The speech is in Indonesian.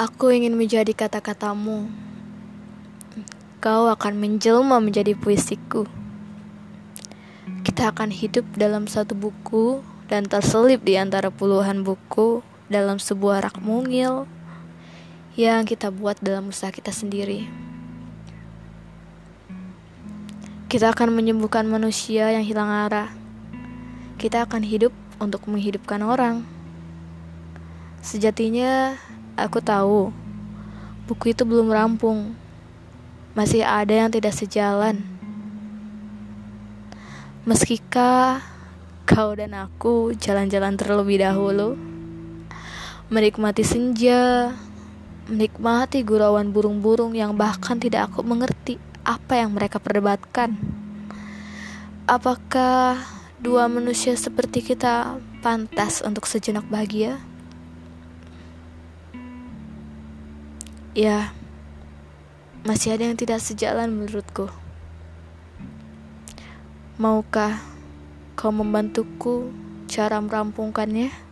Aku ingin menjadi kata-katamu. Kau akan menjelma menjadi puisiku. Kita akan hidup dalam satu buku dan terselip di antara puluhan buku dalam sebuah rak mungil yang kita buat dalam usaha kita sendiri. Kita akan menyembuhkan manusia yang hilang arah. Kita akan hidup untuk menghidupkan orang. Sejatinya, aku tahu buku itu belum rampung. Masih ada yang tidak sejalan. Meskipun kau dan aku jalan-jalan terlebih dahulu, menikmati senja, menikmati gurauan burung-burung yang bahkan tidak aku mengerti apa yang mereka perdebatkan. Apakah dua manusia seperti kita pantas untuk sejenak bahagia? Ya, masih ada yang tidak sejalan menurutku. Maukah kau membantuku cara merampungkannya?